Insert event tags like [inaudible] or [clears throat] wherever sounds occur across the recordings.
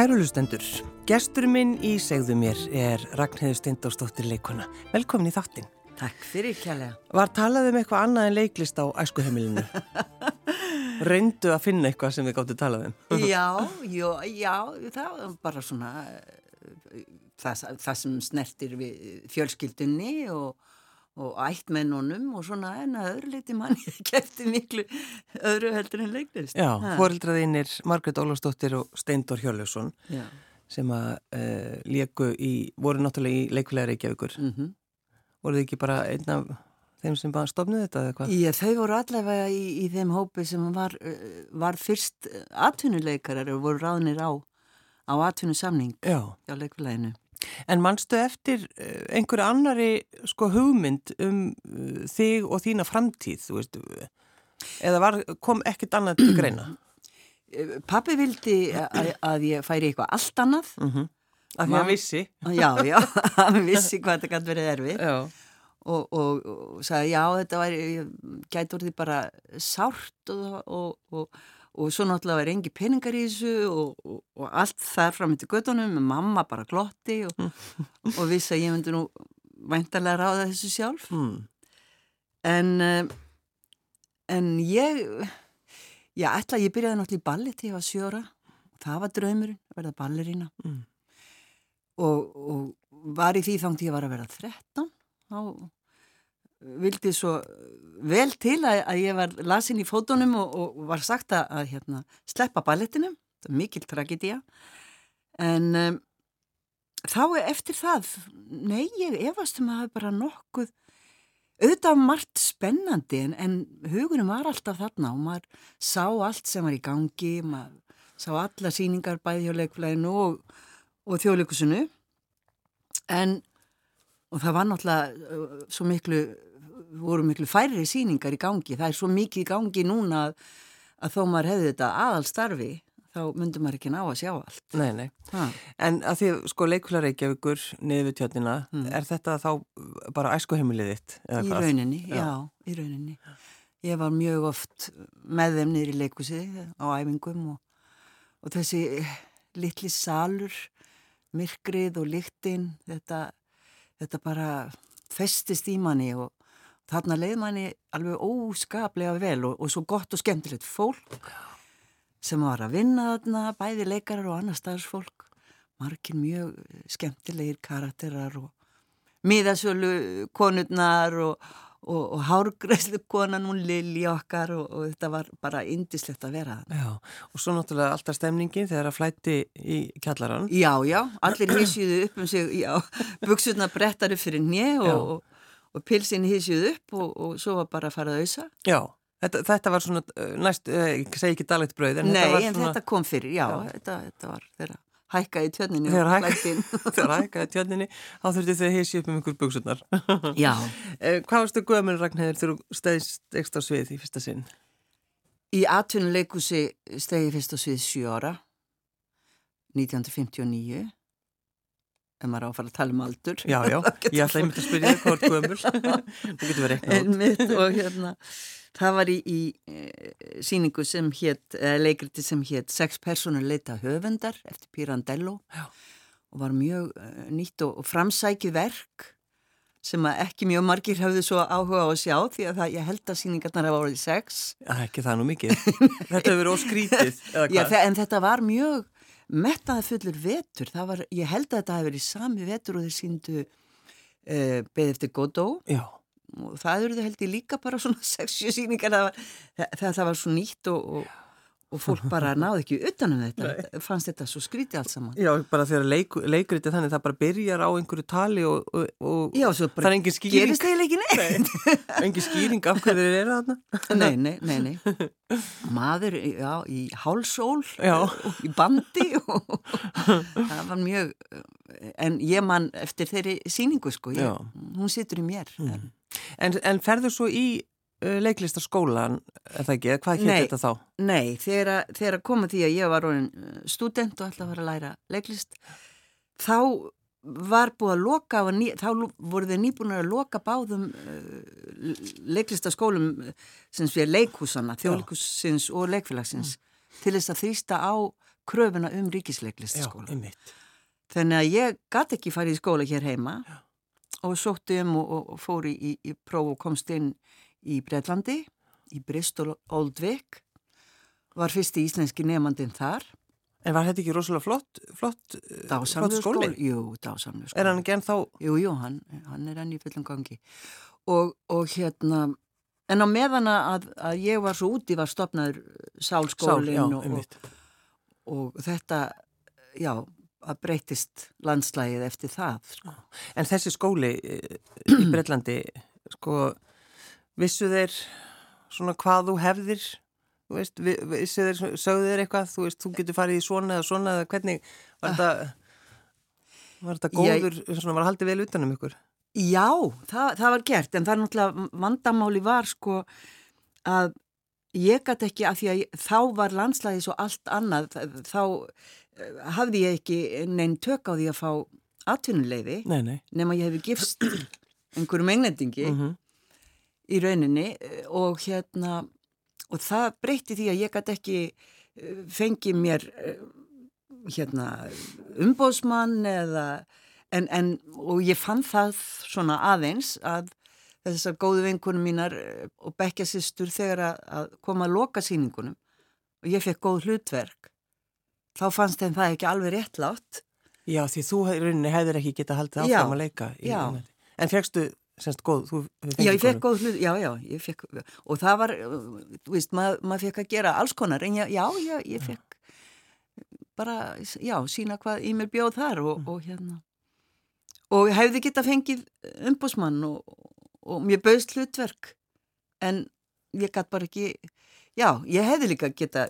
Kærulustendur, gestur minn í segðu mér er Ragnhildur Steindórsdóttir leikona. Velkomin í þáttin. Takk fyrir kjærlega. Var talað um eitthvað annað en leiklist á æskuheimilinu? [laughs] Reyndu að finna eitthvað sem við gáttu talað um? [laughs] já, já, já, það var bara svona það, það sem snertir við fjölskyldunni og, og ættmennunum og svona en að öðru leiti manni kefti miklu öðru heldur en leiklist. Já, fóreldraðinir Margret Ólafsdóttir og Steindor Hjörljósson sem að uh, leku í, voru náttúrulega í leikvilega Reykjavíkur. Mm -hmm. Voru þið ekki bara einn af þeim sem bara stofnuð þetta eða hvað? Já, þau voru allavega í, í þeim hópi sem var, uh, var fyrst atvinnuleikarar og voru ráðnir á, á atvinnusamning á leikvileginu. En mannstu eftir uh, einhverju annari sko hugmynd um uh, þig og þína framtíð, þú veist, eða var, kom ekkert annað til greina? [clears throat] Pappi vildi að, að ég færi eitthvað allt annað. Mm -hmm. Af því að vissi. [laughs] Já, já, hann vissi hvað þetta gæti verið erfið. Já. Og, og, og sagði já, þetta væri, gæti orðið bara sárt og, og, og og svo náttúrulega var engi peningar í þessu og, og, og allt þar fram til göttunum með mamma bara glotti og, [laughs] og vissi að ég myndi nú væntalega ráða þessu sjálf mm. en en ég já, ætla ég byrjaði náttúrulega í balli til ég var sjóra það var draumurinn, að verða ballerína mm. og, og var í því þangt ég var að vera 13 þá vildi svo vel til að, að ég var lasin í fótunum og, og var sagt að, að hérna, sleppa ballettinu, það er mikil tragedía. En um, þá eftir það nei, ég efast um að er bara nokkuð auðvitað margt spennandi en, en hugurinn var alltaf þarna og maður sá allt sem var í gangi maður sá alla síningar bæði hjá leikflæðinu og, og þjóðleikusinu en og það var náttúrulega uh, svo miklu voru miklu færri síningar í gangi það er svo mikið í gangi núna að, að þó maður hefði þetta aðalstarfi þá myndum maður ekki ná að sjá allt Nei, nei, ha. en að því sko leikula Reykjavíkur niður við tjötnina, Mm. er þetta þá bara æskuheimilið þitt? í hvað? rauninni, Já. já. í rauninni ég var mjög oft með þeim niður í leikusi á æfingum og, og þessi litli salur myrkrið og lyktin þetta, þetta bara festist í manni og þarna leið manni alveg óskaplega vel og, og svo gott og skemmtilegt fólk sem var að vinna þarna, bæði leikarar og annar starfsfólk margir mjög skemmtilegir karakterar og miðasölu konurnar og, og, og hárgreislu konan hún Lili okkar og, og þetta var bara indislegt að vera þarna. Já, og svo náttúrulega alltaf stemningin þegar að flætti í kjallaran. Já, já, allir hísjuðu upp um sig, já, [laughs] buksutna brettar upp fyrir Já. og, og, pilsin hísjuðu upp og, og svo var bara að fara að auðsa. Já, þetta, þetta var svona uh, næst, uh, ég segi ekki daglegt brauð, en Nei, þetta var en svona þetta kom fyrir, já, Já. Þetta, þetta var þeirra hækkaði tjörninu Þegar og hækka- hækkaði [laughs] tjörninni, þá þurfti þau heisi upp um ykkur buksunar. [laughs] Já, Hvað varstu gömur Ragnhildur þegar þú stæðist ekstra svið í fyrsta sinn? í atvinnuleikusi stegi fyrst á svið sjö ára, 1959, ef maður á að fara að tala um aldur. Já, já, [laughs] ég ætla einmitt að spyrja hvað er gömur. Við reiknað út. Einmitt og hérna það var í, í e, síningu sem hétt, leikriti sem hétt sex personur leita höfundar eftir Pirandello Já. og var mjög e, nýtt og, og framsækið verk sem ekki mjög margir hafðu svo áhuga á að sjá því að það, ég held að síningarnar hafa orðið sex Já, ekki það nú mikið. [laughs] Þetta hefur verið óskrítið, Já, en þetta var mjög mettaði fullur vetur. Var, ég held að þetta hefði verið sami vetur og þeir síndu uh, beð eftir Já, og það eru þau held ég líka bara svona [laughs] 6-7 síningar það, það var svo nýtt og, og, og fólk bara [laughs] náði ekki utanum þetta. Fannst þetta svo skrítið allt saman? Já, bara þegar leik, leikriti þannig það bara byrjar á einhverju tali og, og, og Já, það er engin skýring, gerist eiginlega ekki neitt. Engin skýring af hverju þeir eru þarna. [laughs] nei, nei, nei, nei. Maður, já, í hálsól og í bandi og það var mjög en ég man eftir þeirri síningu sko, ég. Mm. hún situr í mér. En, En, en ferðu svo í leiklistaskólan, er það ekki? Hvað hétt þetta þá? Nei, þegar, að- þegar koma því að ég var orðin student og ætla að fara að læra leiklist, þá var búið að loka, ný, þá voru þeir nýbúin að loka báðum uh, leiklistaskólum sem fyrir leikhúsana, þjóðleikhúsins og leikfélagsins til þess að þrýsta á kröfuna um Já, ríkisleiklistaskóla. einmitt. Þannig að ég gæti ekki farið í skóla hér heima og sótti um og, og, og fór í, í, í próf og komst inn í Breitlandi, í Bristol Old Vic, var fyrst í íslenski nefandinn þar. En var þetta ekki rosalega flott, flott, eh, flott skóli? Jú, dásamlu skóli. Er hann ekki ennþá, Jú, jú, hann, hann er enn í fullum gangi. Og, og hérna, en á meðana að, að ég var svo úti var stopnaður sál, sálskólinn já, og, og, og þetta, já, að breytist landslægið eftir það, sko. En þessi skóli eh, í Breitlandi, sko, vissu þeir svona hvað þú hefðir, þú veist, vi- vissu þeir, sögðu þeir eitthvað, þú veist, þú getur farið í svona eða svona eða hvernig, var þetta, var þetta Ég- góður, svona var haldið vel utanum ykkur? Já, það, það var gert, en það er náttúrulega vandamáli var sko að ég gæti ekki, af því að ég, þá var landslæði svo allt annað, þá eh, hafði ég ekki neinn tök á því að fá atvinnuleiði nema ég hefði gifst einhverjum englendingi. Mm í rauninni og hérna og það breytti því að ég gæti ekki eh, fengið mér eh, hérna umbóðsmann eða en, en og ég fann það svona aðeins að þessar góðu vinkunum mínar eh, og bekkjasistur þegar að, að koma að loka síningunum og ég fekk góð hlutverk þá fannst þeim það ekki alveg réttlátt Já, því þú í rauninni hefðir ekki getað haldið Já, áfram að leika. í já. En fegstu, semst, góð, þú þú Já, ég fengið fekk góð hlut, já, já, ég fekk, og það var, þú veist, maður mað fekk að gera alls konar, en já, já, já ég fekk bara, já, sína hvað í mér bjóð þar og, og hérna, og hefði geta fengið umbúsmann og, og mér bauðst hlutverk, en ég gætt bara ekki, já, ég hefði líka geta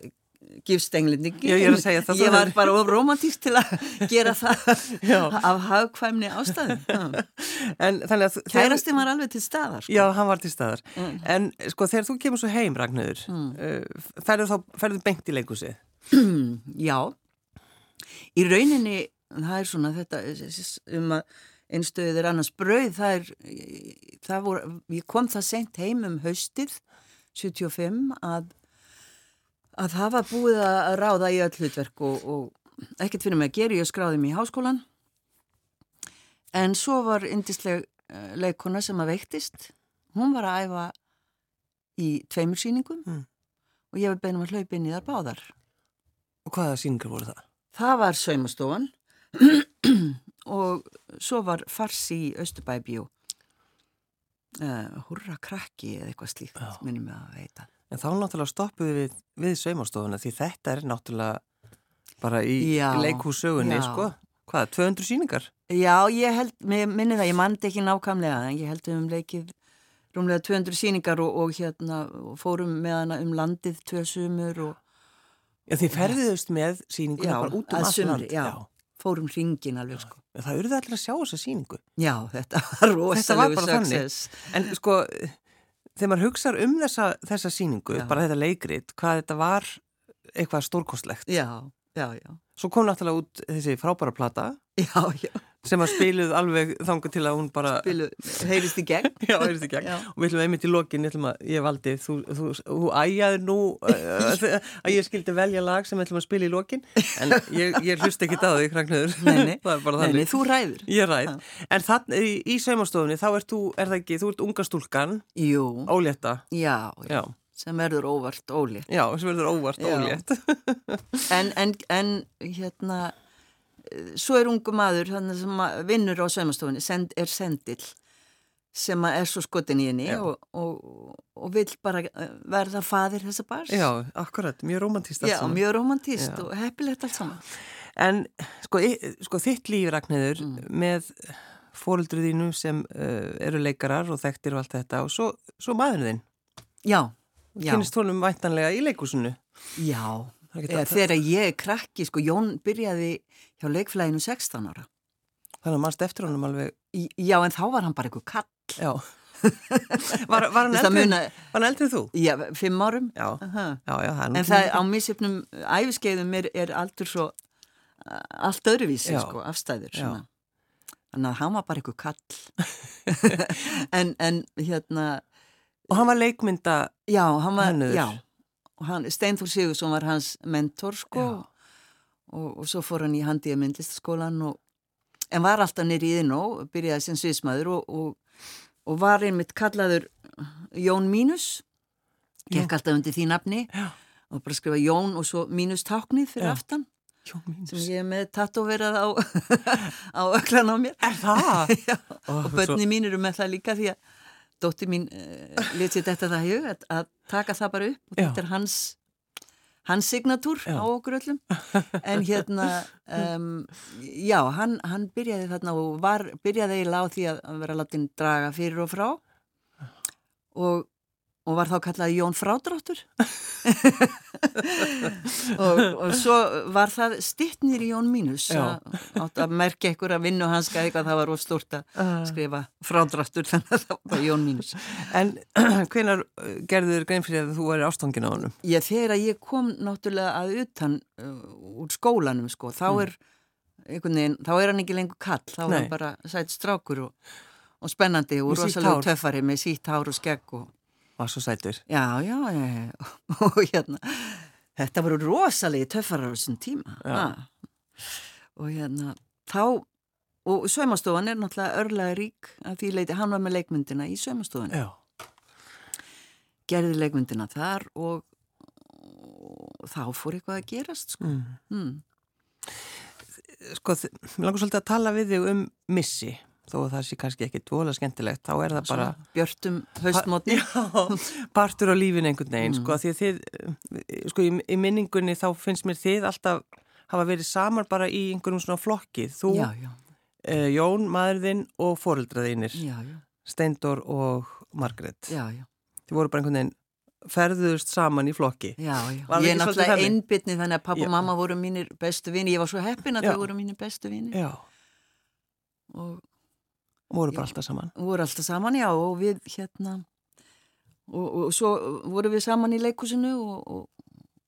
gifst englendingi. Já, ég þú Ég var bara of romantísk til að gera það [laughs] af hagkvæmni ástæðum. [laughs] En þannig að... þegar- Kærasti var alveg til staðar, sko. Já, hann var til staðar. Mm. En sko, þegar þú kemur svo heim, Ragnhildur, mm. uh, ferðu þá, ferðu beint í leikusið? [clears throat] Já, í rauninni, það er svona þetta um að einstöðið er annars brauð, það er, það voru, ég kom það sent heim um haustið, 75, að, að var búið að ráða í öll hlutverk og, og ekkert mig að gera, ég skráði mig í háskólan, en svo var indisleg uh, leikona sem að veiktist, hún var að æfa í tveimur sýningum Mm. og ég var beinum að hlaupa inn í þar báðar. Og hvaða síningar voru það? Það var saumastofan [clears throat] og svo var farsi í Östubæbjó uh, hurra krakki eða eitthvað slíkt minnum ég að veita. En þá náttúrulega stoppuðu við, við saumastofuna því þetta er náttúrulega bara í Já, leikhússögunni, já. sko. Hvað, 200 síningar? Já, ég held, minni það, ég mandi ekki nákvæmlega en ég held við um leikið rúmlega 200 síningar og, og hérna og fórum með hana um landið tvö sumur og Já, þið ferðuðust með síninguna Já, bara út um að allt sumri, land. já. fórum hringin alveg sko. En Það urðu allir að sjá þessa síningu. Já, þetta var rosalegu bara þannig. success. En sko, þegar maður hugsar um þessa, þessa síningu, Já. bara þetta leikrit, hvað þetta var eitthvað stórkostlegt. Já, já, já. Svo kom náttúrulega út þessi frábæra plata Já, já, sem að spiluð alveg þangu til að hún bara... Bilu, [laughs] heyrist í gegn. Já, heyrist í gegn. Og við ætlum einmitt í lokin, ég að, ég valdi, þú, þú, þú æjaði nú uh, að ég skildi velja lag sem við ætlum að spila í lokin, en ég, ég hlust ekki á því, [laughs] það er bara Nei, þannig. nei, þú ræður. Ég ræð. En þann, í, í saumastofunni, þá ert þú, er það ekki, þú ert unga stúlkan, Jú, ólétta. já, já, Já, sem verður óvart ólétt. já, sem verður óvart ólétt. [laughs] En, en, en, hérna, eh, svo er ungu maður þannig sem vinnur á saumastofunni, send, er sendill sem er svo skotin í henni og, og, og vill bara eh, verða fadir þessa bars. Já, akkurat, mjög romantíst Já, mjög romantíst og heppilegt allt saman. En sko, sko þitt líf, Ragnhildur, Mm. með fóruldru þínu sem uh, eru leikarar og þekktir og allt þetta og svo, svo maðurinn. Já, já, Kynist honum væntanlega í leikúsinu. já. Þegar ég er krakki, sko, Jón byrjaði hjá leikflæginu 16 ára. Þannig að mannst eftir honum alveg, Í- Já, en þá var hann bara eitthvað kall. já. [laughs] var, var, hann Þess að eldri, muna, eldri þú? já, fimm árum. Já, Aha. já, já. Er nú En það tíma- á misjöfnum æfiskeiðum er, er aldur svo uh, allt öðruvísi, Já. sko, afstæður. Já. Svona. Þannig að hann var bara eitthvað kall. [laughs] en, en hérna, Og hann var leikmynda, já, hann var, Hönnuður. já. Steinfór Sigursson var hans mentor, sko. Já. Og, og svo fór hann í handið myndlistaskólan og en var alltaf nýri í þinn og byrjaði sem sviðsmaður og, og, og var einmitt kallaður Jón Mínus gekk alltaf undir því nafni Já. og bara skrifa Jón og svo Mínus táknið fyrir Já. aftan Jón Mínus. sem ég með tattoverað á, [laughs] á öklan á mér Er það? [laughs] Já, Ó, og börni mín eru með það líka því að dótti mín uh, letið þetta það hug að, að taka það bara upp og þetta er hans hans signatúr á okkur öllum. En hérna [laughs] um, já, hann, hann byrjaði þarna og var, byrjaði eiginlega á því að vera látin draga fyrir og frá. Og, og var þá kallað Jón Frádráttur [laughs] og, og svo var það stittnir í Jón Mínus Já. að, átt að merkja ykkur að vinnu hans eitthvað það var of stort að Ah. skrifa frádráttur þannig að það var Jón Mínus En [clears throat] hvenar gerðu þér grein fyrir að þú væri ástangin á honum? ég þegar að ég kom náttúrulega að utan uh, úr skólanum sko, þá er einhvern veginn, þá er hann ekki lengur kall þá er Mm. Nei. hann bara sætt strákur og, og spennandi og rosalega töffari með sítt hár og skegg og Var svo sætur. já, já, já, já. [laughs] og hérna þetta voru rosalegi töffarar á þessum tíma ha. og hérna þá og sögmastofan er náttúrulega örlega rík að því leiti, hann var með leikmyndina í sögmastofan Já. gerði leikmyndina þar og, og þá fór eitthvað að gerast sko. Mm. mm. Sko, mér langar svolítið að tala við þig um missi, þó að það sé kannski ekki dvolega skemmtilegt, þá er það bara... björtum haustmótni Já, partur á lífin einhvern veginn, Mm. sko, því að þið, sko, í, í minningunni þá finnst mér þið alltaf hafa verið saman bara í einhverjum svona flokki, þú, já, já, eh, Jón, maðurðinn og foreldraðinir, Steindor og Margrét. já, Þið voru bara einhvern veginn ferðuðust saman í flokki. já, já. Ég er náttúrulega þannig? einbytni þannig að pappa og mamma voru mínir bestu vini ég var svo heppin að þau voru mínir bestu vini og voru bara Já. alltaf saman. voru alltaf saman, já, og við hérna og, og svo voru við saman í leikusinu og, og,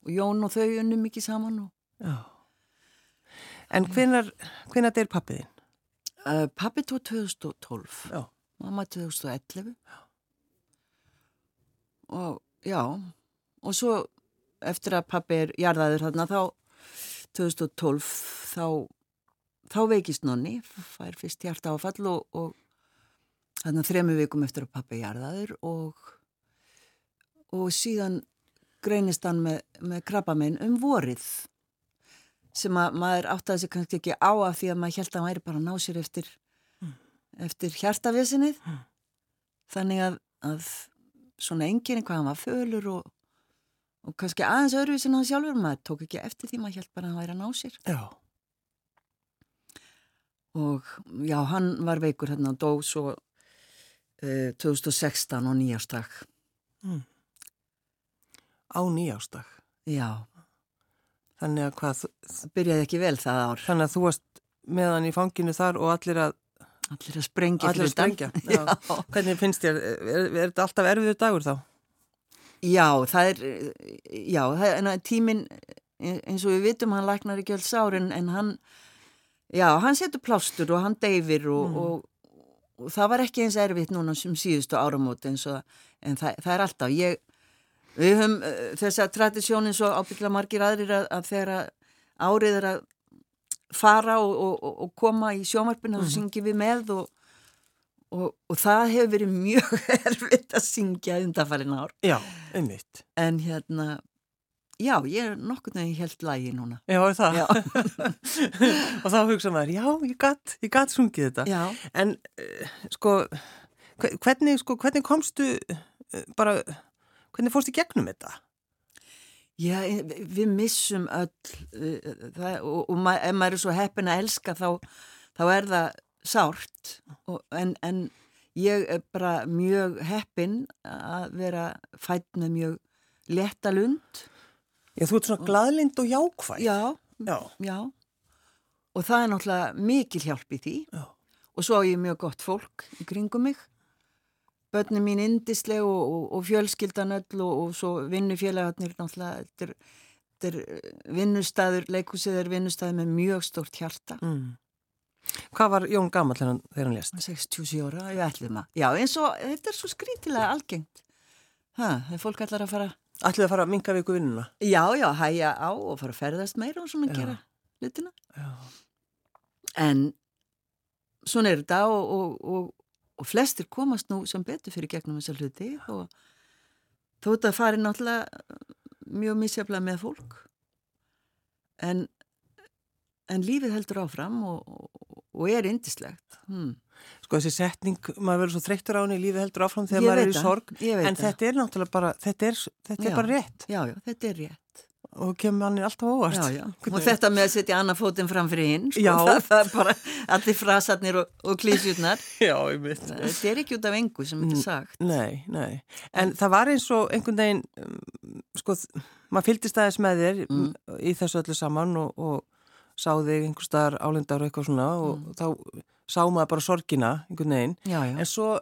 og Jón og þau unnum mikið saman og Já. En hvenar, hvenar er pappiðinn? uh, pappi tók 2012 Já. mamma 2011 og já og svo eftir að pappi er jarðaður þarna þá 2012 þá þá veikist nonni fær fyrst hjarta áfall og, og þarna þremu vikum eftir að pappi er jarðaður og og síðan greinist hann með, með krabbamein um vorið sem að maður áttaði sig kannski ekki á af því að maður held að hann væri bara að ná sér eftir, eftir hjartavesinið þannig að, að svona enginni hvað hann var fölur og, og kannski aðeins öðruvísi en hann sjálfur maður tók ekki eftir því maður held bara að hann væri að ná sér. Já. Og já, hann var veikur hérna dó svo uh, 2016 og nýjástak Á nýjástag. já, Þannig að hvað, það byrjaði ekki vel það ár þannig að þú varst með hann í fanginu þar og allir að, allir að sprengja allir að sprengja. utan. [laughs] Já. Hvernig finnst þér, er, er þetta alltaf erfiður dagur þá? Já, það er, já, það er en að tíminn, eins og við vitum, hann læknar ekki öll sár en, en hann, já, hann setur plástur og hann deyfir og, Mm. og, og það var ekki eins erfitt núna sem síðustu áramót eins og, en það, það er alltaf, ég, við höfum uh, þessa tradisjón eins og ábyggla margir aðrir að, að þegar árið er að fara og, og, og- og koma í sjómarpinu Mhm. þá syngjum við með og, og, og það hefur verið mjög [laughs] erfitt að syngja undanfærin ár Já, einmitt. En hérna, já, ég er nokkur neginn helt lægi núna. Já, er það? Já. [laughs] og þá hugsa maður, já, ég gatt, ég gatt sungið þetta. Já, En, uh, sko, hve- hvernig, sko, hvernig komstu uh, bara, hvernig fórstu gegnum þetta? já við missum öll uh, það, og, og ma ef maður er svo heppin að elska þá, þá er það sárt og, en, en ég er bara mjög heppin að vera fætt með mjög letta lund. Já, þú ert svona glaðlind og jákvæð. Já, Já. já. Og það er náttúrulega mikil hjálp í því. Já. Og svo á ég mjög gott fólk í kringum mig. Bönni mín indisleg og, og, og fjölskyldan öll og, og svo vinnufélagarnir náttúrulega. Þetta er, þetta er eh, vinnustæður, leikhúsið er vinnustæður með mjög stórt hjarta. Mm. Hvað var Jón gamall þegar hann, lést? 67 ára, ég ætlum að. Já, eins og þetta er svo skrítilega algengt. Ha, það er fólk allar að fara, Ætlið að fara að minka viku vinnuna? já, já, hæja á og fara að ferðast meira og svona Já. gera hlutina Já. en svona er þetta og, og, og, og flestir komast nú sem betur fyrir gegnum þessa hluti og þó þetta fari náttúrulega mjög misjaflega með fólk en en lífið heldur áfram og, og, er indislegt hmm. Sko þessi setning, maður verður svo þreyttur á henni lífið heldur áfram þegar maður er í sorg. En það. þetta er náttúrulega bara þetta er, þetta er Já. bara rétt. Já, já, þetta er rétt. Og kemur manni alltaf óvart. Já, já. Og þetta með að setja annað fótinn fram fyrir hinn sko, það, það er bara allir frasarnir og, og [laughs] veit þetta er ekki út af engu sem þetta er sagt. Nei, nei, en það var eins og einhvern veginn, um, sko, maður fylgdist aðeins með þér Mm. í þessu öllu saman og, og sá þig einhver staðar álendar og eitthvað svona og Mm. þá sá maður bara sorgina einhvern veginn, já, já. en svo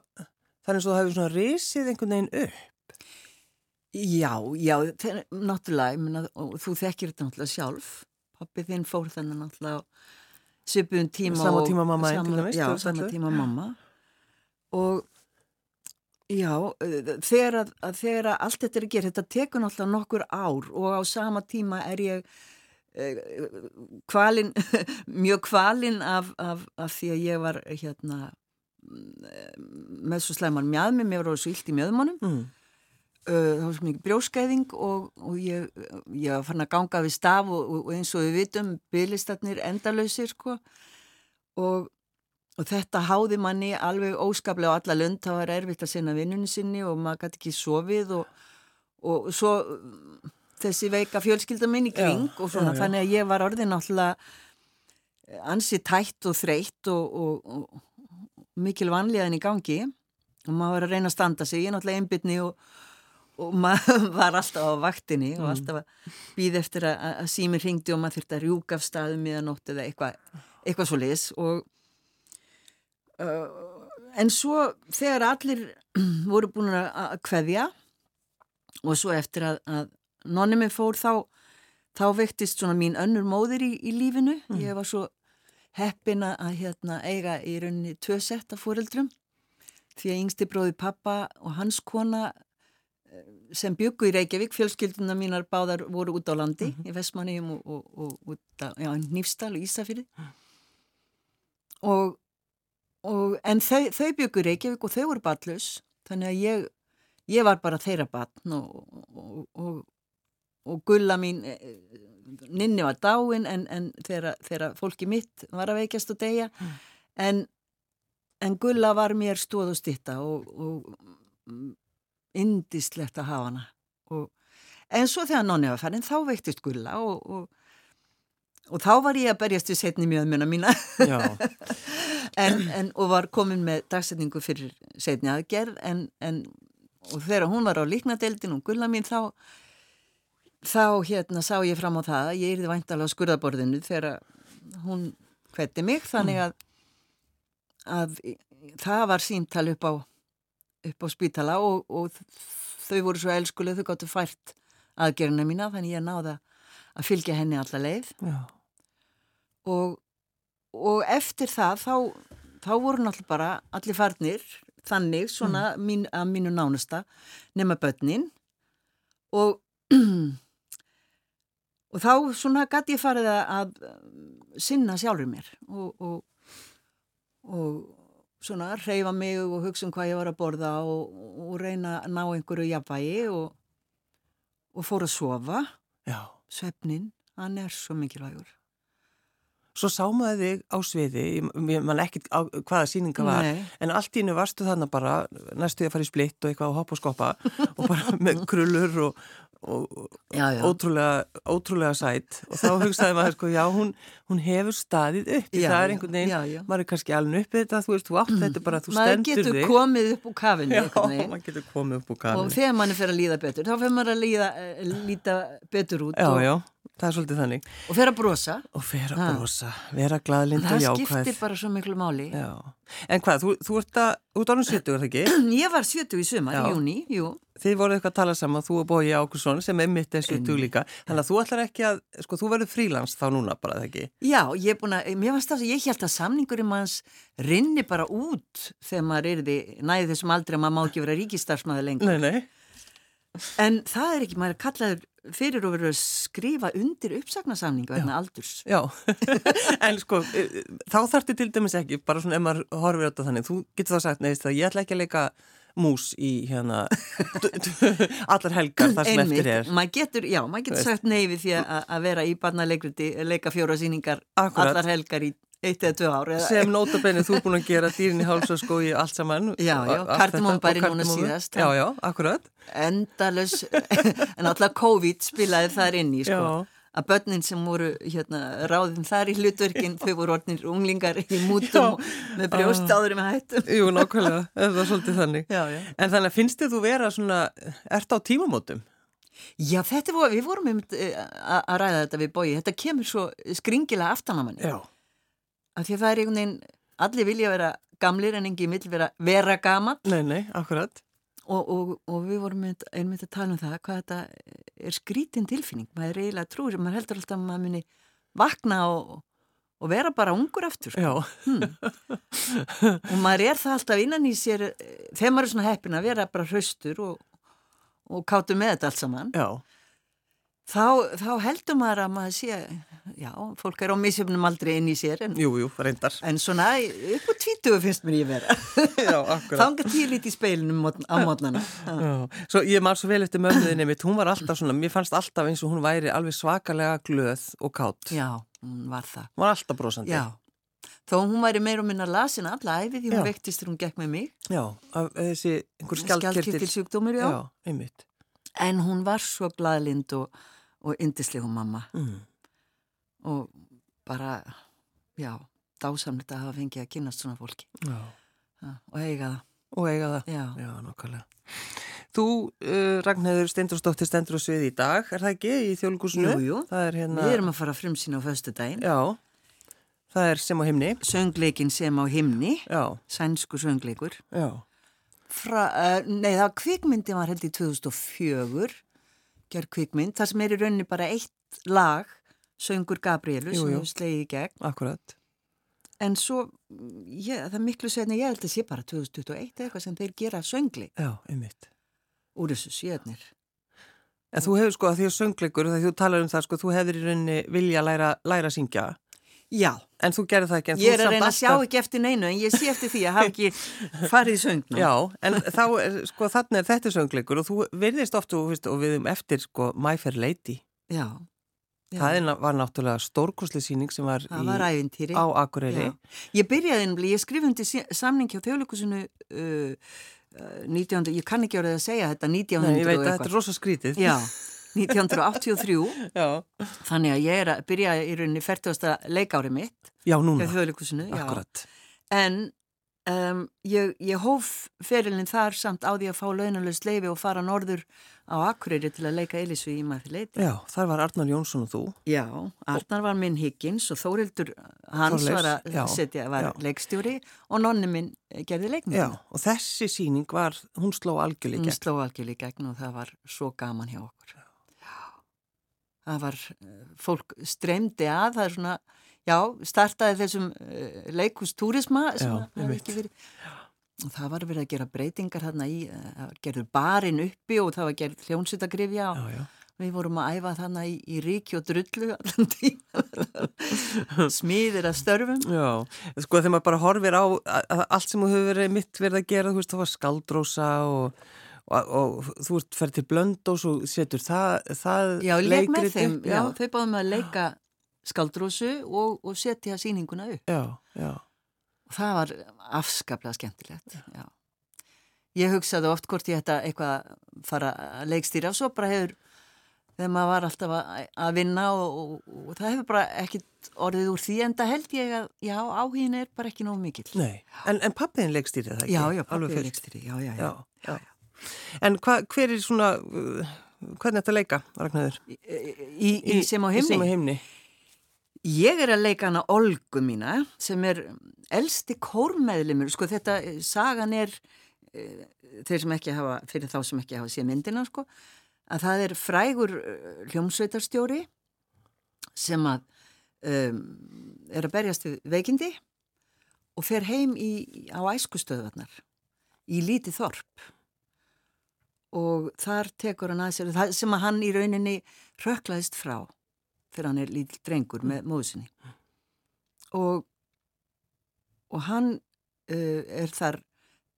það er eins og það hefur svona risið einhvern veginn upp. Já, já, þeir, náttúrulega, og þú þekkir þetta náttúrulega sjálf. Pappi þinn fór þannig náttúrulega svipuðum tíma. Sama og- tíma mamma sama- Já, sama tíma mamma. Og já, þegar allt þetta er að gera, þetta tekur náttúrulega nokkur ár og á sama tíma er ég kvalin, [laughs] mjög kvalin af, af, af því að ég var hérna mm, með svo slæman mjöðmi, mér var svo illt í mjöðmónum. Mm. Uh, það var svo mikið brjóskæðing og, og ég, ég var fann að ganga við staf og, og eins og við vitum bygglistarnir endalausir sko. Og, og þetta háði manni alveg óskaplega á alla lund. Það var erfitt að sinna vinnunni sinni og maður gæti ekki sofið og, og svo þessi veika fjölskylda minn í kring Já, og svona já, þannig að ég var orðin náttúrulega ansi tætt og þreytt og, og, og mikil vanlíðan í gangi. Og maður var að reyna að standa sig, ég er náttúrulega einbytni og og maður [laughs] var alltaf á vaktinni og alltaf að býða eftir að, að sími ringdi og maður þurfti að rjúka af staðum í að nótt eða eitthvað eitthva svo leis og uh, en svo þegar allir [clears throat] voru búin að kveðja og svo eftir að, að nonni mig fór þá þá vektist svona mín önnur móðir í, í lífinu. Ég var svo heppin að hérna eiga í rauninni tvö sett af fóreldrum því að yngsti bróði pappa og hans kona sem byggu í Reykjavík, fjölskylduna mínar báðar voru út á landi í Vestmanniðum og, og, og út á já, Nýfstal og Ísafyrði og, og en þau, þau byggu í Reykjavík og þau voru batlaus þannig að ég, ég var bara þeirra batn og, og, gulla mín eh, Ninni var dáin en, en þeirra, þeirra fólki mitt var að veikjast og deyja. En, en gulla var mér stóð og stitta og, og indislegt að hafa hana. Og, en svo þegar nonni var farin þá veiktist gulla og, og, og þá var ég að berjast við setni mjöðmuna mína. [laughs] En, en, og var komin með dagsetningu fyrir setni aðgerð en, en og þegar hún var á líknadeildin og gulla mín þá þá hérna sá ég fram á það að ég yrði væntalega á skurðaborðinu þegar hún hvetti mig þannig að, að það var símtal upp á upp á spítala og, og þau voru svo elskuleg þau gáttu fært aðgerðina mína þannig ég náða að fylgja henni alla leið. Og, og eftir það þá, þá voru náttúrulega bara allir farnir þannig svona mín, að mínu nánasta nema börnin. Og [clears throat] og þá svona gæti ég farið að, sinna sjálfur mér og, og, og svona reyfa mig og hugsa um hvað ég var að borða og, og reyna að ná einhverju jafnvægi og, og fór að sofa já. svefnin, hann er svo mikilvægur Svo sá maður þig á sviði, ég- ég man ekki á hvaða síninga var, Nei. en allt í innu varstu þannig bara, næstu því að fara í splitt og eitthvað að hoppa og skoppa og bara með krullur og, og Já, já. ótrúlega, ótrúlega sætt og þá hugsaði maður sko, já, hún, hún hefur staðið upp, Já, það er einhvern veginn, maður er kannski alveg uppið þetta, þú veist, þú átt þetta bara, þú maður stendur getur þig. maður getur komið upp úr og kafinu. þegar mann er fyrir að líða betur þá fyrir maður að líða, eh, líta betur út og, það er svolítið þannig. og að brosa Og vera Ha. brosa, vera glaðlind og það jákvæð. skiptir bara svo miklu máli Já, en hvað, þú, þú ert að, ert ánum 70, er það ekki? [clears throat] ég var 70 í sumar, Já. í júni jú. Þið voruð eitthvað að tala saman, þú og Bói Ákusson sem er mitt er 70 líka. Þannig að þú ætlar ekki að, sko, þú verður frílans þá núna bara, það ekki? já, ég er búin að mér varst það að ég held að samningur í manns rinni bara út þegar maður er því næði þessum aldrei að maður má ekki vera nei. en það er ekki, maður er kallaður fyrir og verið að skrifa undir uppsagnarsamningu vegna aldurs. Já, [laughs] en sko, eh, þá þarftu til dæmis ekki, bara svona ef maður horfir á þetta þannig, þú getur þá sagt, neðist það, ég ætla ekki að leika mús í hérna [laughs] allar helgar þar sem Einmitt, eftir er. maður getur, já, maður getur sagt nei við því að að vera í barnaleikriti, leika fjóra síningar allar helgar í eitt eða tvö ár. Eða, Sem nótabenni þú er búin að gera dýrin í háls og skói allt saman. Já, já, Og þetta- og núna síðast, Já, já, akkurat. endalus, [laughs] en alltaf COVID spilaði þar inn í, sko. Já. Að börnin sem voru hérna, ráðin þar í hlutverkin, þau voru orðnir unglingar í mútum með brjóst áður með hættum. Jú, nákvæmlega, það var svolítið þannig. Já, já. En þannig að finnst þið þú vera svona, ert á tímamótum? Já, þetta voru, við vorum eh, að ræða þetta við bói. Þetta kemur svo skringilega aftan á manni. Já. Af því að það er einhvern veginn, allir vilja vera gamlir en engin vill vera, vera gaman Nei, nei, akkurat. og, og, og við vorum einmitt, að tala um það hvað þetta er skrítin tilfinning. Maður er eiginlega trúir, maður heldur alltaf að maður muni vakna og, og vera bara ungur aftur. sko. Já, Og maður er það alltaf innan í sér, eh, þegar maður er svona heppin að vera bara hraustur og, og kátur með þetta allt saman. já, Þá, þá heldur maður að maður sé, já, fólk er á misjöfnum aldrei inn í sér, en, jú, jú, en svona upp á tvítugu finnst mér ég vera. [laughs] Já, akkurat. Þanga tíu lítið í speilinu mótn- á mótnana. Svo ég man svo vel eftir mömmuðinni mitt, hún var alltaf svona, mér fannst alltaf eins og hún væri alveg svakalega glöð og kátt. Já, hún var það. Hún var alltaf brosandi. Já, þó hún væri meir og minna lasin alla æfi því hún Já. veiktist þegar hún gekk með mig. Já, af þessi einhver. Skjaldkirtil sjúkdómur, já. Já, einmitt. En hún var svo glaðlind og, og yndisleg hún mamma. Mm. Og bara, já, dásamlegt að hafa fengið að kynast svona fólki. Já. Og eiga það. Og eiga það. Já. Já, nokkvæmlega. Þú, uh, Ragnhildur Steindorsdóttir, stendur á svið í dag, er það ekki, í þjóðlugusinu? Jú, jú. Er hérna... Við erum að fara frum sína á föstu daginn. Já, það er sem á himni. Söngleikin sem á himni, Já, sænsku söngleikur. já, Fra, uh, nei, það kvikmyndi var held í 2004, gerð kvikmynd, það sem er í rauninni bara eitt lag, söngur Gabrielu, Jú, sem jú. hefur slegið í gegn. akkurat. En svo, ég, það er miklu segni, ég held að sé bara 2021 eða eitthvað sem þeir gera söngli Já, einmitt. úr þessu séðnir. En þú hefur sko að því að söngleikur, þegar þú talar um það sko, þú hefur í rauninni vilja læra, læra að syngja, Já, en þú gerði það ekki. Ég er að reyna að sjá ekki eftir neinu, en ég sé eftir því að hafa ekki [laughs] farið í söngna. Já, en þá, sko, þannig er þetta söngleikur og þú virðist oft og, og við um eftir, sko, My Fair Lady. Já, já. Það var náttúrulega stórkosli síning sem var, var í, ævintýri. á Akureyri. Já. Ég byrjaði nefnilega, ég skrifundi samning hjá þjóðleikusinu uh, uh, 19, ég kann ekki orðið að segja þetta 1900 Nei, ég veit og að þetta er rosa skrítið. Já, [laughs] 1983, Já, þannig að ég er að byrja í rauninni 40. leikári mitt já núna, akkurat. En um, ég, ég hóf ferilinn þar samt á því að fá launalust leifi og fara norður á Akureyri til að leika Elisvi í maður leiti. Já, þar var Arnar Jónsson og þú. Já, Arnar var minn Higgins og Þórildur hans Þorleifs, var að já, setja, var leikstjóri og nonni minn gerði leikmyndina. Já, og þessi síning var, hún sló algjörlega í Hún sló gegn og það var svo gaman hjá okkur. Það var, eh, fólk streymdi að, það er svona, já, startaði þessum uh, leikustúrisma sem Já, að hafi einmitt. ekki verið. Og það var verið að gera breytingar hérna í, eh, það gerður barinn uppi og það var gerð hljónsutagrifja og Já, já. við vorum að æfa þarna í, í ríki og drullu allan tíma. [laughs] Smiðir að störfum. Já, sko þegar maður bara horfir á allt sem þú hefur verið mitt verið að gera, þú veist, það var skaldrósa og, og, og þú veist, fer til blöndós og setur það, það Já, leik með þeim, já, já, þau báðum að leika skaldrósu og, og setja sýninguna upp. já, já, Og það var afskaplega skemmtilegt, já. Ég hugsaði oft hvort ég ætta eitthvað að fara að leikstýra og svo bara hefur, þegar maður var alltaf að, að vinna og, og, það hefur bara ekkit orðið úr því en það held ég að, já, áhugin er bara ekki nógu mikill. nei, en, en pappiðin leikstýrið það ekki? Já, já, Alveg pappi er fullt? leikstýri, já, já, já. Já, já. En hva, hver er svona, uh, hvernig þetta leika, Ragnarður? Í, í, í sem á himni. Ég er að leika hana Olgu mína sem er elsti kórmeðlimur, sko þetta, eh, sagan er, eh, þeir sem ekki hafa, fyrir þá sem ekki hafa séð myndina, sko, að það er frægur eh, hljómsveitarstjóri sem að um, er að berjast við veikindi og fer heim í, á æskustöðvarnar í lítið þorp og þar tekur hann að sér það sem að hann í rauninni röklaðist frá þegar hann er lítill drengur með móðusinni og og hann uh, er þar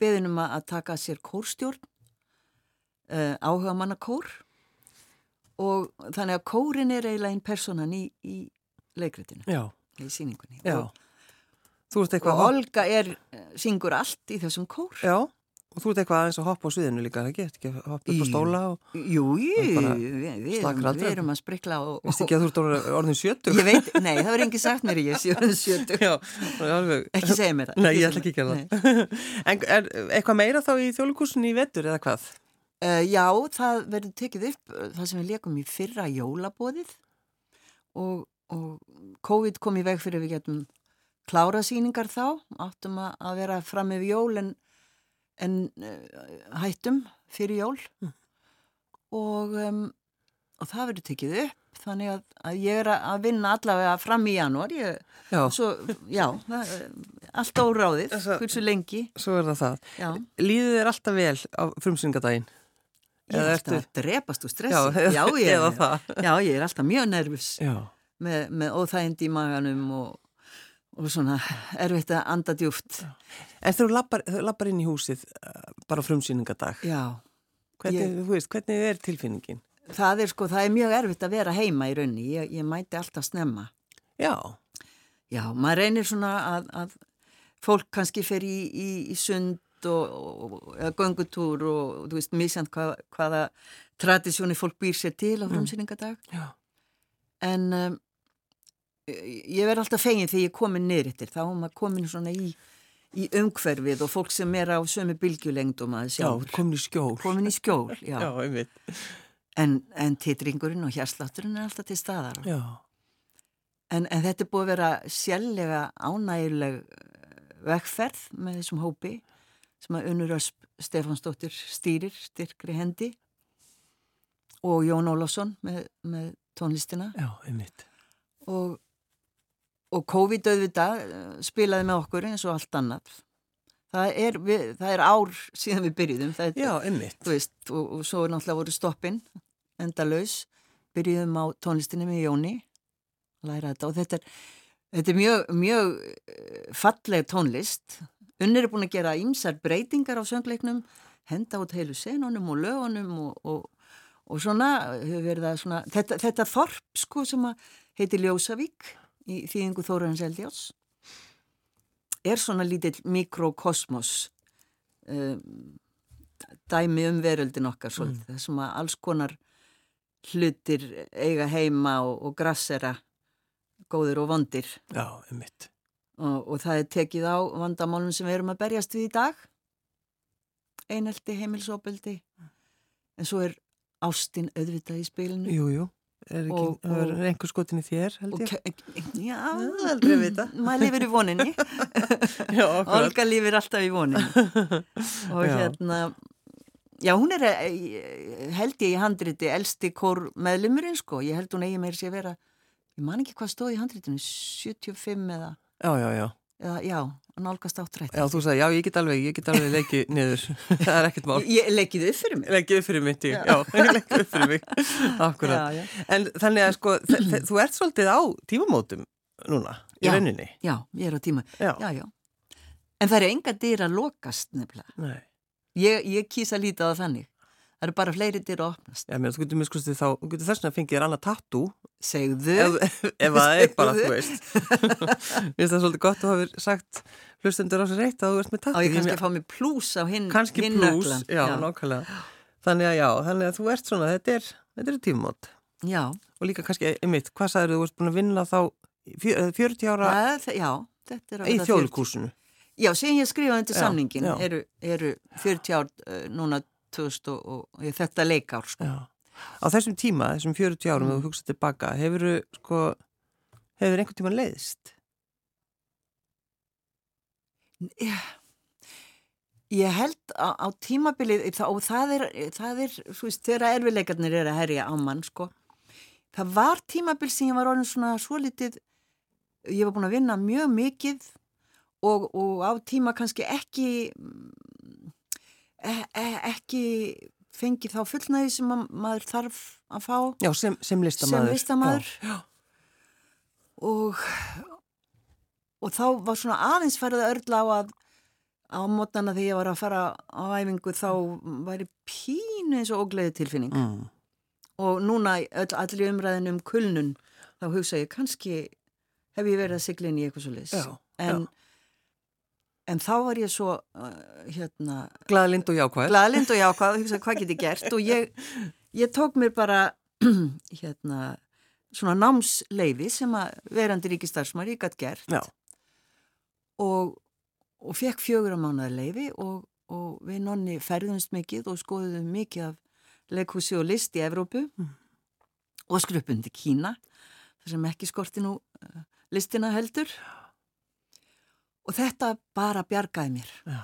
beðinum að taka sér kórstjórn uh, áhuga manna kór og þannig að kórin er eiginlega einn personan í, í leikritinu, Já, í síningunni og, Þú og eitthvað, hopp, Olga er, syngur allt í þessum kór. Já, og þú ert eitthvað aðeins að hoppa á sviðinu líka, ekki? Ekki að hoppa upp á stóla og Jú, jú, við, erum, að sprikla og, veist ekki að þú ert orðin- sjötug? Ég veit, nei, það verður enginn sagt mér í ég orðin sjötug. Já, alveg. Ekki segja mér það. Nei, ég ætla ekki að gera það. [laughs] En er eitthvað meira þá í þjóðlíkursunni í vetur eða hvað? Uh, já, það verður tekið upp uh, það sem við leikum í fyrra jólabóðið og, og COVID kom í veg fyrir við getum klára síningar þá, áttum að, að vera fram með jól en, en uh, hættum fyrir jól. Og, um, og það verður tekið upp þannig að, að ég er að- vinna allavega fram í janúar. Ég, Já, svo, já, það, er allt Þessa- hversu lengi. svo er það það. já, Líður þér alltaf vel á frumsyngadaginn? ég er alltaf að drepast úr stressi. Já, já, ég er alltaf mjög nervus með, með óþægindi í maganum og, og svona erfitt að anda djúft En þú lappar, lappar inn í húsið uh, bara frumsýningadag. já, Hvernig, Ég- veist, hvernig er tilfinningin? það er sko, það er mjög erfitt að vera heima í raunni, ég, ég mæti alltaf snemma. Já, já, maður reynir svona að, að fólk kannski fer í, í, í sund og, og eða göngutúr og, og þú veist, misjant hvað, hvaða tradisjóni fólk býr sér til á frumsýningadag já, en um, ég verð alltaf fegin þegar ég komin niður eftir, þá er maður komin svona í, í umhverfið og fólk sem er á sömu bylgjulengdum að já, sjálfur komin í skjól. komin í skjól, [laughs] já, Já, en, en titringurinn og hérslátturinn er alltaf til staðar. En, en þetta er búið að vera sjálflega ánægileg vegferð með þessum hópi sem að Unnur Ösp Stefánsdóttir stýrir styrkri hendi og Jón Ólafsson með, með tónlistina. Já, einmitt. og, og COVID auðvitað eh, spilaði með okkur eins og allt annað. Það er, við, það er ár síðan við byrjuðum, er, Já, einmitt. þú veist, og, og svo er náttúrulega voru stoppin, endalaus, byrjuðum á tónlistinni með Jóni, læra þetta og þetta er, þetta er mjög, mjög eh, falleg tónlist. Unnir er búin að gera ýmsar breytingar á söngleiknum, henda út heilu senunum og lögunum og, og, og svona, að svona, þetta, þetta þorp sko sem heitir Ljósavík í þýðingu Þórarins Eldjáls er svona lítill mikrokosmos um, dæmi um veröldin okkar svolítið, mm. þessum að alls konar hlutir eiga heima og, og grassera góður og vondir Já, einmitt. og, og það er tekið á vandamálum sem við erum að berjast við í dag einelti, heimilsopeldi en svo er ástin auðvitað í spilinu Jú, jú. Er ekki, Og- það er og- einhver skotin í þér, held og ég. ke- já, aldrei vita. [laughs] maður lifir í voninni [laughs] Já. Olga lifir alltaf í voninni [laughs] og Já. hérna já hún er eh, held ég í handriti elsti kór meðlumurinn sko ég held hún eigi meir sér vera ég man ekki hvað stóð í handritinu 75 eða, Já, já, já. eða já, nálgast áttrætt Já, þú sagði, já, ég get alveg, ég get alveg leikið niður. [laughs] [laughs] það er ekkert mál. ég leikið upp fyrir mig Leikið upp fyrir mitt, já. Já. [laughs] Leikið upp fyrir mig. Akkurat. já, já. En þannig að sko, þú ert svolítið á tímamótum núna, í rauninni. já, ég er á tíma Já. já, en það eru enga dyr að lokast nefnilega Nei. ég, ég kýsa að líta á það þannig það eru bara fleiri dyr að opnast Já, mér, þú getur miskustið þá, þú getur þess vegna að fengið þér annað tattoo, segðu ef, ef það er bara, þú veist. Mér finnst það svolítið gott að hafa sagt hlustendur á sér reitt að þú ert með á tattoo. ég kannski að fá mig plús á hinn kannski hinn pluss, nöglan. já, nákvæmlega. Þannig að já, þannig að þú ert svona, þetta er, þetta er tímamót. já, Og líka kannski, einmitt, hvað sagður þú ert búin að vinna þá í fjö- eh, 40 ára það, já þetta er í verða 40. þjóðlíkúsinu? já, síðan ég skrifaði Já, samningin já. eru, eru 40 ár uh, núna 2000 og, og, og þetta leikár sko. Á þessum tíma, þessum 40 árum, Mm. þú hugsaði tilbaka, hefur sko, hefur einhvern tíman leiðist? Já. Ég held á, á tímabilið og það er, það er veist, þegar erfileikarnir er að herja á mann sko. það var tímabil sem ég var orðin svona svo litið ég var búin að vinna mjög mikið og, og á tíma kannski ekki e, e, ekki fengi þá fullnægi sem ma maður þarf að fá Já, sem, sem listamæður. sem listamæður Já. og, og þá var svona aðeins færið örla á að á mótana þegar ég var að fara á æfingu þá væri pínu eins og ógleði tilfinning Mm. og núna öll, allir umræðin um kulnun þá hugsa ég kannski hef ég verið að sigla inn í eitthvað svo leys Já, en, þá var ég svo uh, hérna Glaðlind og jákvæð. glaðlind og jákvæð og hugsa hvað get ég gert og ég, ég tók mér bara [clears throat] hérna svona námsleifi sem að verandi ríkistarsmar ég gætt gert Já. og, og fekk fjögur á mánuða leifi og, og við nonni ferðumst mikið og skoðuðum mikið af leikhúsi og list í Evrópu Mm. og skrupundi Kína þar sem ekki skorti nú uh, listina heldur og þetta bara bjargaði mér Já.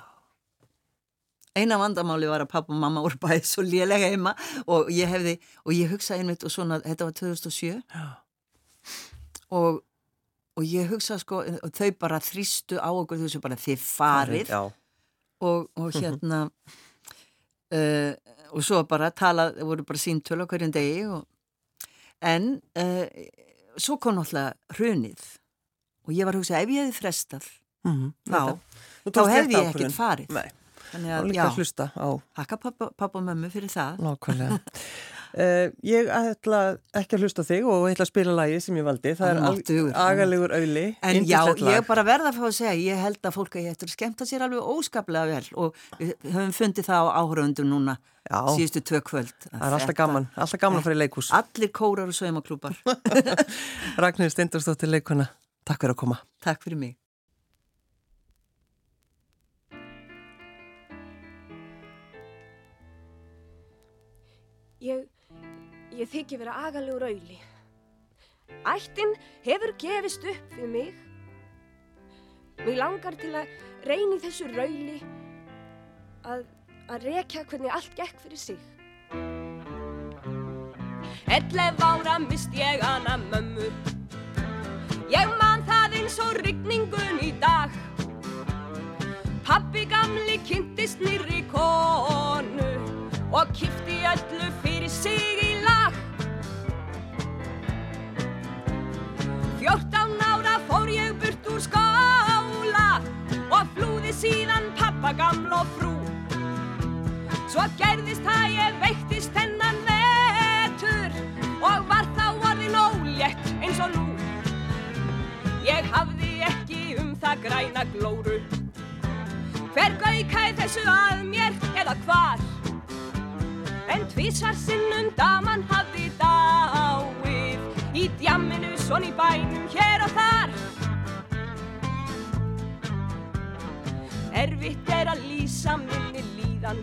eina vandamáli var að pappa og mamma voru bæðið svo lélega heima og ég hefði, og ég hugsaði einmitt og svona, þetta var 2007 Já. og, og ég hugsaði sko, og þau bara þrýstu á okkur, þú veist bara þið farið Já. og, og [laughs] hérna uh, og svo bara talað, voru bara síntölu á hverjum degi og, en uh, svo kom náttúrulega hrunið og ég var að hugsa ef ég hefði frestað Mm þá, þá hefði ég ekkert farið Nei, þannig að, já, hlusta á hakka pappa, og mömmu fyrir það nákvæmlega. Uh, [laughs] ég ætla ekki að hlusta þig og ætla að spila lagi sem ég valdi. Það er al- agalegur auðli. En já, ég bara verða að fá að segja, ég held að fólk að ég eftir að skemmta sér alveg óskaplega vel og við höfum fundið það á áhraundum núna Já, síðustu tvö kvöld. það er alltaf gaman. Alltaf gaman að fara í leikhús. Allir kórar og saumaklúpar. [laughs] Ragnhildur Steindorsdóttir leikona. Takk fyrir að koma. Takk fyrir mig. Ég, ég þykki vera agalegur auðli. Ættin hefur gefist upp fyrir mig. Mér langar til að reyni þessu rauli að, að rekja hvernig allt gekk fyrir sig. Ellef ára mist ég hana mömmu. Ég man það eins og rigningun í dag. Pappi gamli kynntist nýri konu og kifti öllu fyrir sig í lag. Fjórtán ára fór ég burt úr skóla og flúði síðan pappa gamla og frú. Svo gerðist það ég veiktist hennan vetur og var þá orðin ólétt eins og nú. Ég hafði ekki um það græna glóru. Hver gaukæð þessu að mér eða hvar? En tvísar sinnum daman hafði dáið. Í djamminu svon í bænum hér og þar. Erfitt er að lýsa minni líðan.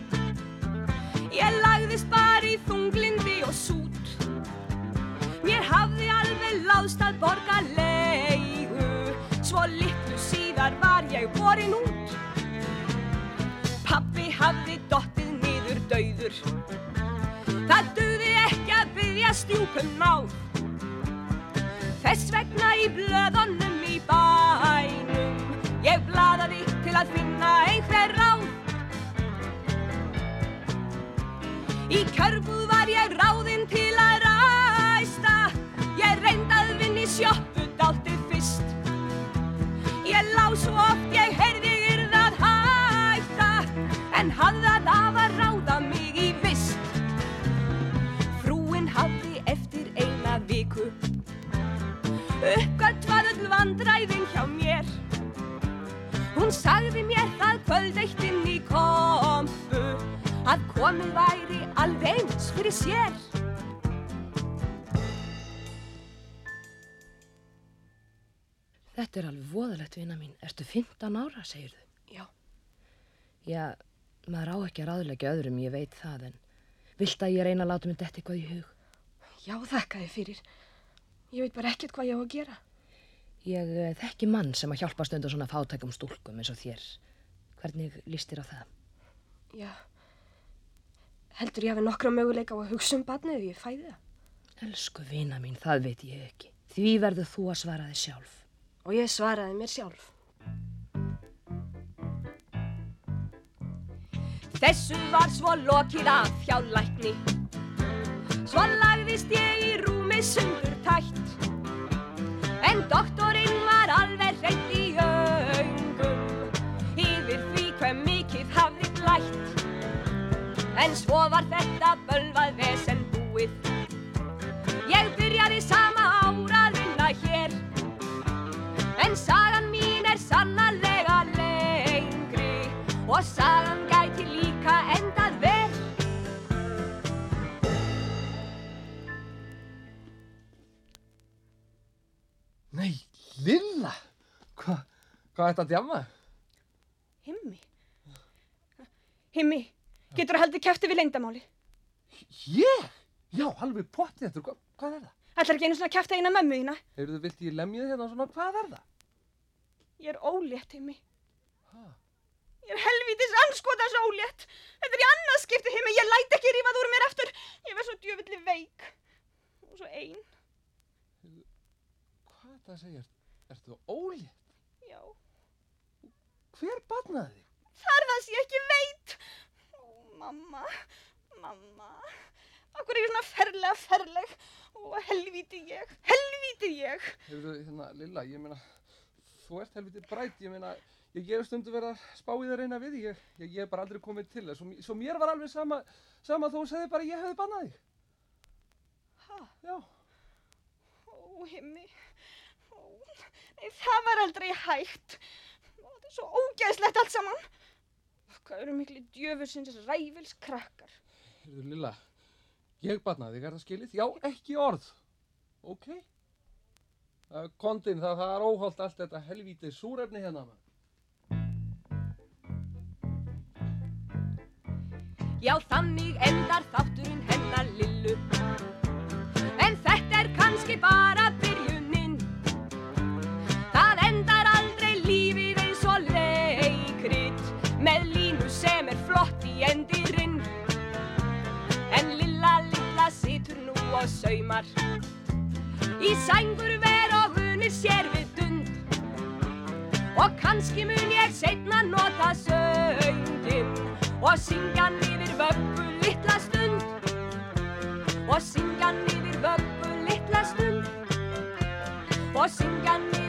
Ég lagðist bara í þunglindi og sút. Mér hafði alveg láðst að borga leigu. Svo litlu síðar var ég borin út. Pappi hafði dottið niður dauður Það duði ekki að byggja stjúpum náð. Þess vegna í blöðunum í bænum ég blaðaði til að finna einhver ráð. Í körfuð var ég ráðinn til að ræsta. Ég reyndi að vinni sjoppu dáltið fyrst. Ég lá svo oft ég heyrði yrðað hætta en hafði að vandræðin hjá mér. Hún sagði mér það kvöld eitt inn í kompu að komið væri alveg eins fyrir sér. Þetta er alveg voðalegt vina mín. Ertu 15 ára, segir þú? Já. Já, maður á ekki að ráðleggja öðrum, ég veit það, en vilt að ég reyna að láta mér detta eitthvað í hug? Já, þakka þið fyrir. Ég veit bara ekkert hvað ég á að gera. Ég eh, þekki mann sem að hjálpa stundu svona fátækum stúlkum eins og þér. Hvernig líst þér á það? Já. Heldur ég hafi nokkra möguleika á að hugsa um barnið ef ég fæði það? Elsku vina mín, það veit ég ekki. Því verður þú að svara þig sjálf. Og ég svaraði mér sjálf. Þessu var svo lokið af hjá lækni Svo lagðist ég í rúmi sundur tætt En doktorinn var alveg reynd í aungum Yfir því hver mikið hafði glætt En svo var þetta bölvað vesen búið. Ég byrjaði sama ára hvað er þetta að djama? Himmi? Himmi, getur þú haldið kæfti við leindamáli? Ég? Já, alveg pottið þetta. Hva, hvað er það? Ætlar ekki einu svona kæfti eina mömmu þína? Heyrðu, vilt ég lemja þig hérna svona? Hvað er það? Ég er ólétt, Himmi. Ha? Ég er helvítis anskotans ólétt. Þetta er í annað skipti, Himmi. Ég læt ekki rífað úr mér aftur. Ég verð svo djöfulli veik. Og svo ein. Hvað er þetta að segja? Ertu ólétt? Hver batnaði þig? Þar það sé ekki veit. Ó, mamma. Mamma. Akkur er ég svona ferlega ferleg. Ó, helvíti ég. Helvíti ég. Heyrðu, hérna, Lilla, ég meina, þú ert helviti brætt, ég meina, ég gef stundu verið að spá í það reyna við, ég, ég, ég hef bara aldrei komið til þess, svo, svo mér var alveg sama, sama þó þú segði bara að ég hefði bannað þig. Ha? Já, Ó, himmi. Ó, nei, það var aldrei hægt. Ó, þetta svo ógæðslegt allt saman. Hvað eru miklu djöfusins ræfils krakkar? heyrðu, Lilla, ég bannaði þig, er það skilið? Já, ekki orð. Ok. Uh, Kondin, það, það er óholt allt þetta helvítið súrefni hérna, mann. Já, þannig endar þátturinn hennar Lillu En þetta er kannski bara og saumar. Í sængur ver og unir sér við dund. Og kannski mun ég seinna nota söngin Og syngja niður vöggu litla stund. Og syngja niður vöggu litla stund. Og syngja niður